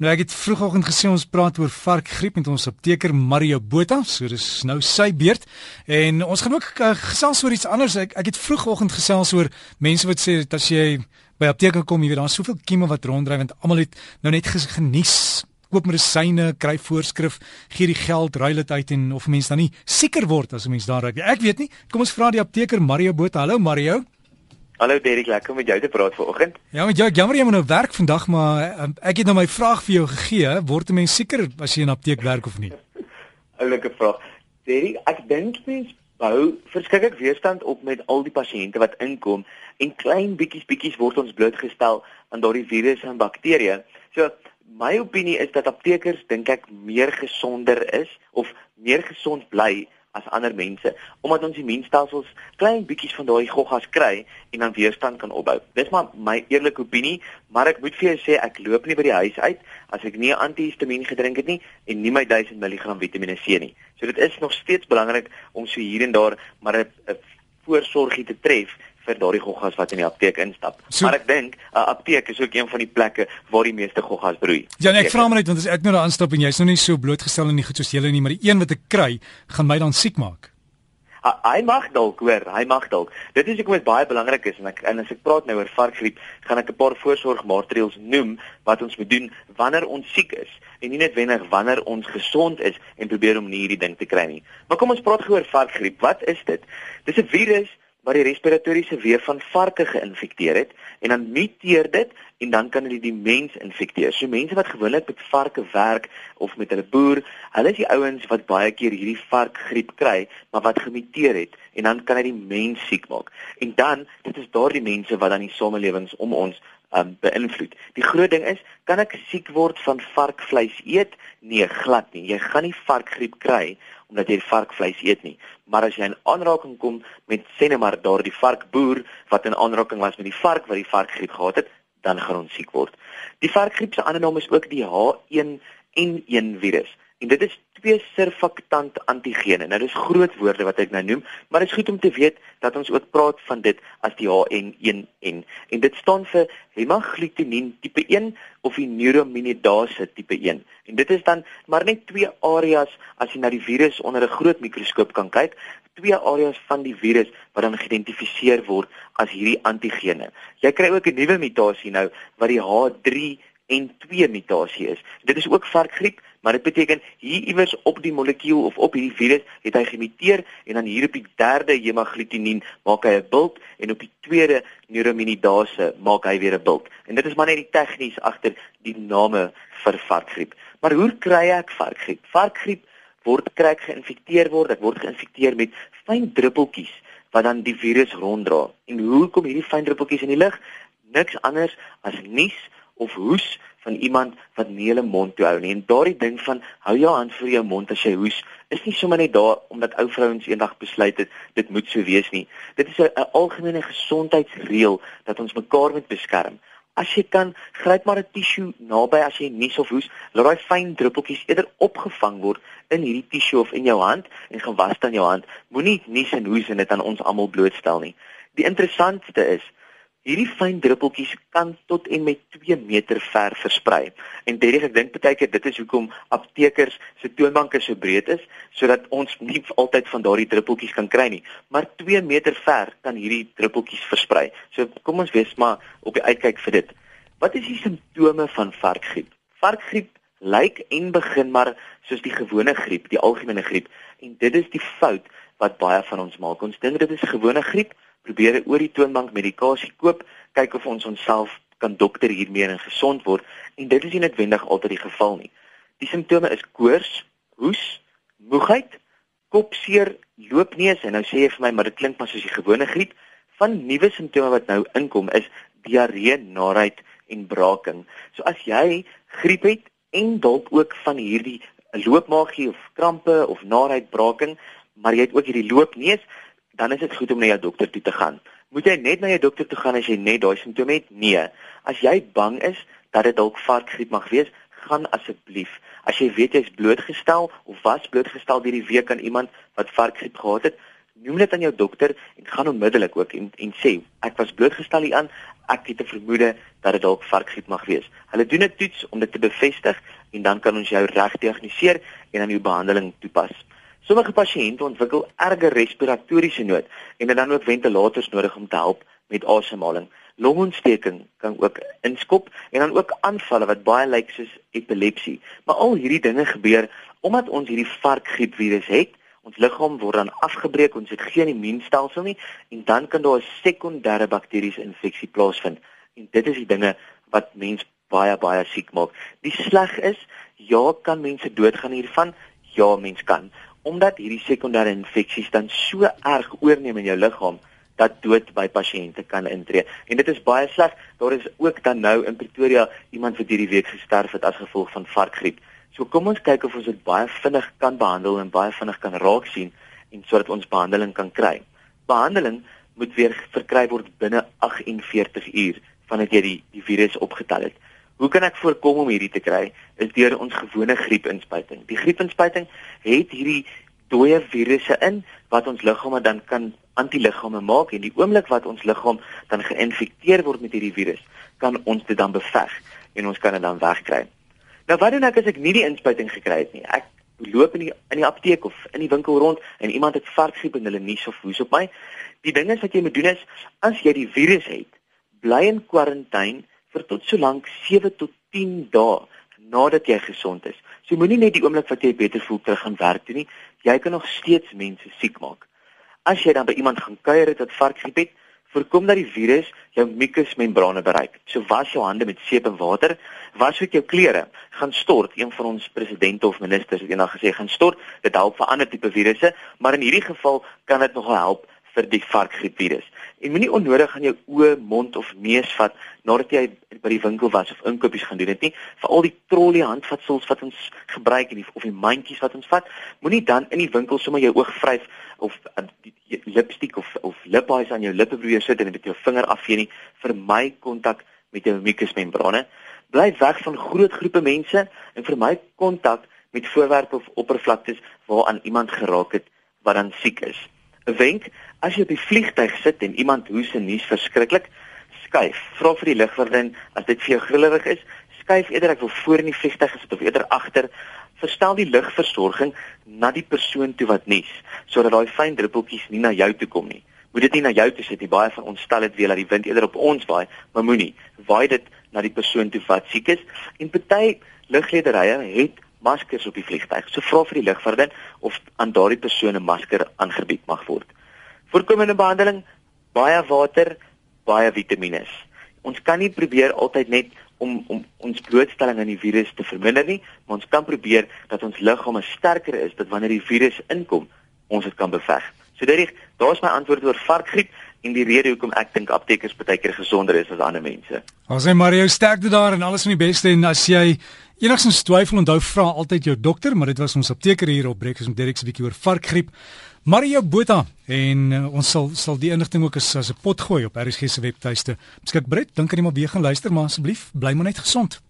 Nou ek het vroegoggend gesê ons praat oor varkgriep met ons apteker Mario Botha, so dis nou sy beurt. En ons gaan ook uh, gesels oor iets anders. Ek ek het vroegoggend gesels oor mense wat sê dat as jy by apteker kom, jy weet daar's soveel kieme wat ronddryf want almal het nou net genies koop medisyne, kry voorskrif, gee die geld, ruil dit uit en of mense dan nie seker word as 'n mens daar raak. Ek weet nie. Kom ons vra die apteker Mario Botha. Hallo Mario. Hallo Derek, lekker om met jou te praat vanoggend. Ja, met jou, jammer jy moet nou werk vandag, maar um, ek het nou my vraag vir jou gegee, word 'n mens seker as jy in 'n apteek werk of nie? Oulike vraag. Derek, ek dink mens bou verskriklik weerstand op met al die pasiënte wat inkom en klein bietjies bietjies word ons blootgestel aan daardie virusse en bakterieë. So my opinie is dat aptekers dink ek meer gesonder is of meer gesond bly as ander mense omdat ons immuunstelsels klein bietjies van daai goggas kry en dan weerstand kan opbou. Dis maar my eerlike opinie, maar ek moet vir jou sê ek loop nie by die huis uit as ek nie antihistamiin gedrink het nie en nie my 1000 mg Vitamiene C nie. So dit is nog steeds belangrik om so hier en daar maar 'n voorsorgie te tref vir daardie goggas wat in die apteek instap. So, maar ek dink 'n apteek is ook een van die plekke waar die meeste goggas broei. Ja, nee, ek vra maar net want as ek nou daar aanstap en jy's nog nie so blootgestel aan die goed soos julle nie, maar die een wat ek kry, gaan my dan siek maak. Hy mag dalk hoor, hy mag dalk. Dit is hoekom dit baie belangrik is en ek en as ek praat nou oor varkgriep, gaan ek 'n paar voorsorgmaatreëls noem wat ons moet doen wanneer ons siek is en nie net wanneer wanneer ons gesond is en probeer om nie hierdie ding te kry nie. Maar kom ons praat gou oor varkgriep. Wat is dit? Dis 'n virus wat die respiratoriese weef van varke geïnfekteer het en dan muteer dit en dan kan dit die mens infekteer. So mense wat gewoonlik met varke werk of met hulle boer, hulle is die ouens wat baie keer hierdie varkgriep kry, maar wat gemuteer het en dan kan dit die mens siek maak. En dan, dit is daardie mense wat dan die samelewings om ons um, beïnvloed. Die groot ding is, kan ek siek word van varkvleis eet? Nee, glad nie. Jy gaan nie varkgriep kry omdat jy varkvleis eet nie. Maar as jy in aanraking kom met sê net maar daardie varkboer wat in aanraking was met die vark wat die varkgriep gehad het, dan gaan ons siek word. Die varkgriep se ander naam is ook die H1N1 virus. En dit is twee surfaktant antigene. Nou dis groot woorde wat ek nou noem, maar dit is goed om te weet dat ons ook praat van dit as die HN1N. En dit staan vir hemagglutinin tipe 1 of die neuraminidase tipe 1. En dit is dan maar net twee areas as jy na die virus onder 'n groot mikroskoop kan kyk, twee areas van die virus wat dan geïdentifiseer word as hierdie antigene. Jy kry ook 'n nuwe mutasie nou wat die H3 en 2 mutasie is. Dit is ook varkgriep, maar dit beteken hier iewers op die molekuul of op hierdie virus het hy gemuteer en dan hier op die derde hemagglutinin maak hy 'n bult en op die tweede neuraminidase maak hy weer 'n bult. En dit is maar net die tegnies agter die name vir varkgriep. Maar hoe kry ek varkgriep? Varkgriep word kry geïnfekteer word, dit word geïnfekteer met fyn druppeltjies wat dan die virus ronddra. En hoe kom hierdie fyn druppeltjies in die lug? Niks anders as nies of hoes van iemand wat nie hulle mond toe hou nie. En daardie ding van hou jou hand voor jou mond as jy hoes, is nie sommer net daar omdat ou vrouens eendag besluit het dit moet so wees nie. Dit is 'n algemene gesondheidsreël dat ons mekaar moet beskerm. As jy kan, gryp maar 'n tissue naby as jy nies of hoes, laat daai fyn druppeltjies eerder opgevang word in hierdie tissue of in jou hand en gewas dan jou hand. Moenie nies en hoes en dit aan ons almal blootstel nie. Die interessantste is Hierdie fyn druppeltjies kan tot en met 2 meter ver versprei. En Derek, ek dink baie keer dit is hoekom aptekers se toonbanke so breed is, sodat ons nie altyd van daardie druppeltjies kan kry nie, maar 2 meter ver kan hierdie druppeltjies versprei. So kom ons wees maar op die uitkyk vir dit. Wat is die simptome van varkgriep? Varkgriep lyk en begin maar soos die gewone griep, die algemene griep, en dit is die fout wat baie van ons maak. Ons dink dit is gewone griep probeer oor die toonbank medikasie koop, kyk of ons onsself kan dokter hiermee en gesond word en dit is nie noodwendig altyd die geval nie. Die simptome is koors, hoes, moegheid, kopseer, loopneus en nou sê jy vir my maar dit klink maar soos die gewone griep. Van nuwe simptome wat nou inkom is diarree, naait en braaking. So as jy griep het en dalk ook van hierdie loopmaagie of krampe of naait, braaking, maar jy het ook hierdie loopneus, dan is dit goed om na jou dokter toe te gaan. Moet jy net na jou dokter toe gaan as jy net daai simptome het? Nee. As jy bang is dat dit dalk varkgriep mag wees, gaan asseblief. As jy weet jy's blootgestel of was blootgestel deur die week aan iemand wat varkgriep gehad het, noem dit aan jou dokter en gaan onmiddellik ook en en sê ek was blootgestel hieraan, ek het 'n vermoede dat dit dalk varkgriep mag wees. Hulle doen 'n toets om dit te bevestig en dan kan ons jou reg diagnoseer en dan jou behandeling toepas. Sommige pasiënte ontwikkel erge respiratoriese nood en het dan ook ventilators nodig om te help met asemhaling. Longontsteking kan ook inskop en dan ook aanvalle wat baie lyk soos epilepsie. Maar al hierdie dinge gebeur omdat ons hierdie varkgriepvirus het ons liggaam word dan afgebreek, ons het geen immuunstelsel nie en dan kan daar 'n sekondêre bakteriese infeksie plaasvind. En dit is die dinge wat mens baie baie siek maak. Die sleg is, ja, kan mense doodgaan hiervan? Ja, mens kan. Omdat hierdie sekondêre infeksies dan so erg oorneem in jou liggaam dat dood by pasiënte kan intree. En dit is baie sleg. Daar is ook dan nou in Pretoria iemand wat hierdie week gesterf het as gevolg van varkgriep. So kom ons kyk of ons dit baie vinnig kan behandel en baie vinnig kan raak sien en sodat ons behandeling kan kry. Behandeling moet weer verkry word binne 48 uur vandat jy die die virus opgetel het. Hoe kan ek voorkom om hierdie te kry? Is deur ons gewone griepinspuiting. Die griepinspuiting het hierdie dooie virusse in wat ons liggame dan kan antiliggame maak en die oomblik wat ons liggaam dan geïnfekteer word met hierdie virus, kan ons dit dan beveg en ons kan dit dan wegkry. Nou wat doen ek as ek nie die inspuiting gekry het nie? Ek loop in die in die apteek of in die winkel rond en iemand het varkgriep en hulle nies of hoes op my. Die ding is wat jy moet doen is as jy die virus het, bly in kwarantyne vir tot so lank 7 tot 10 dae nadat jy gesond is. So moenie net die oomblik wat jy beter voel terug gaan werk toe nie. Jy kan nog steeds mense siek maak. As jy dan by iemand gaan kuier het wat varkgriep het, voorkom dat die virus jou mukusmembrane bereik. So was jou hande met seep en water, was ook jou klere gaan stort. Een van ons presidente of ministers het eendag gesê gaan stort. Dit help vir ander tipe virusse, maar in hierdie geval kan dit nogal help vir die varkgriepvirus. En moenie onnodig aan jou oë, mond of neus vat nadat jy by die winkel was of inkopies gaan doen het nie. Vir al die trolley handvatsels wat ons gebruik en die of die mandjies wat ons vat, moenie dan in die winkel sommer jou oog vryf of uh, die lipstiek of of lipbaas aan jou lippe probeer sit en met jou vinger afvee nie. Vermy kontak met jou mukusmembrane. Bly weg van groot groepe mense en vermy kontak met voorwerpe of oppervlaktes waaraan iemand geraak het wat dan siek is. 'n Wenk, as jy op die vliegtyg sit en iemand hoes en nies verskriklik, skuif. Vra vir die lugwagdien as dit vir jou grillerig is, skuif eerder ek wil voor in die vliegtyg gesit of eerder agter. Verstel die lugversorging na die persoon toe wat nies, sodat daai fyn druppeltjies nie na jou toe kom nie. Moet dit nie na jou toe sit nie. Baie van ons stel dit weer dat die wind eerder op ons waai, maar moenie. Waai dit na die persoon toe wat siek is. En party luglederye het maskers op die vliegtyg. So vra vir die lugvaardin of aan daardie persoon 'n masker aangebied mag word. Voorkomende behandeling: baie water, baie vitamiene. Ons kan nie probeer altyd net om om ons blootstelling aan die virus te verminder nie, maar ons kan probeer dat ons liggame sterker is dat wanneer die virus inkom, ons dit kan beveg. So dit daar's my antwoord oor varkgriep en die rede hoekom ek dink aptekers baie keer gesonder is as ander mense. Ons sê Mario sterkte daar en alles van die beste en as jy enigstens twyfel onthou vra altyd jou dokter, maar dit was ons apteker hier op Breakfast met Derek se bietjie oor varkgriep. Mario Botha en uh, ons sal sal die inligting ook as as 'n pot gooi op RSG se webtuiste. Beskik Brett, dink aan iemand weer gaan luister maar asseblief bly maar net gesond.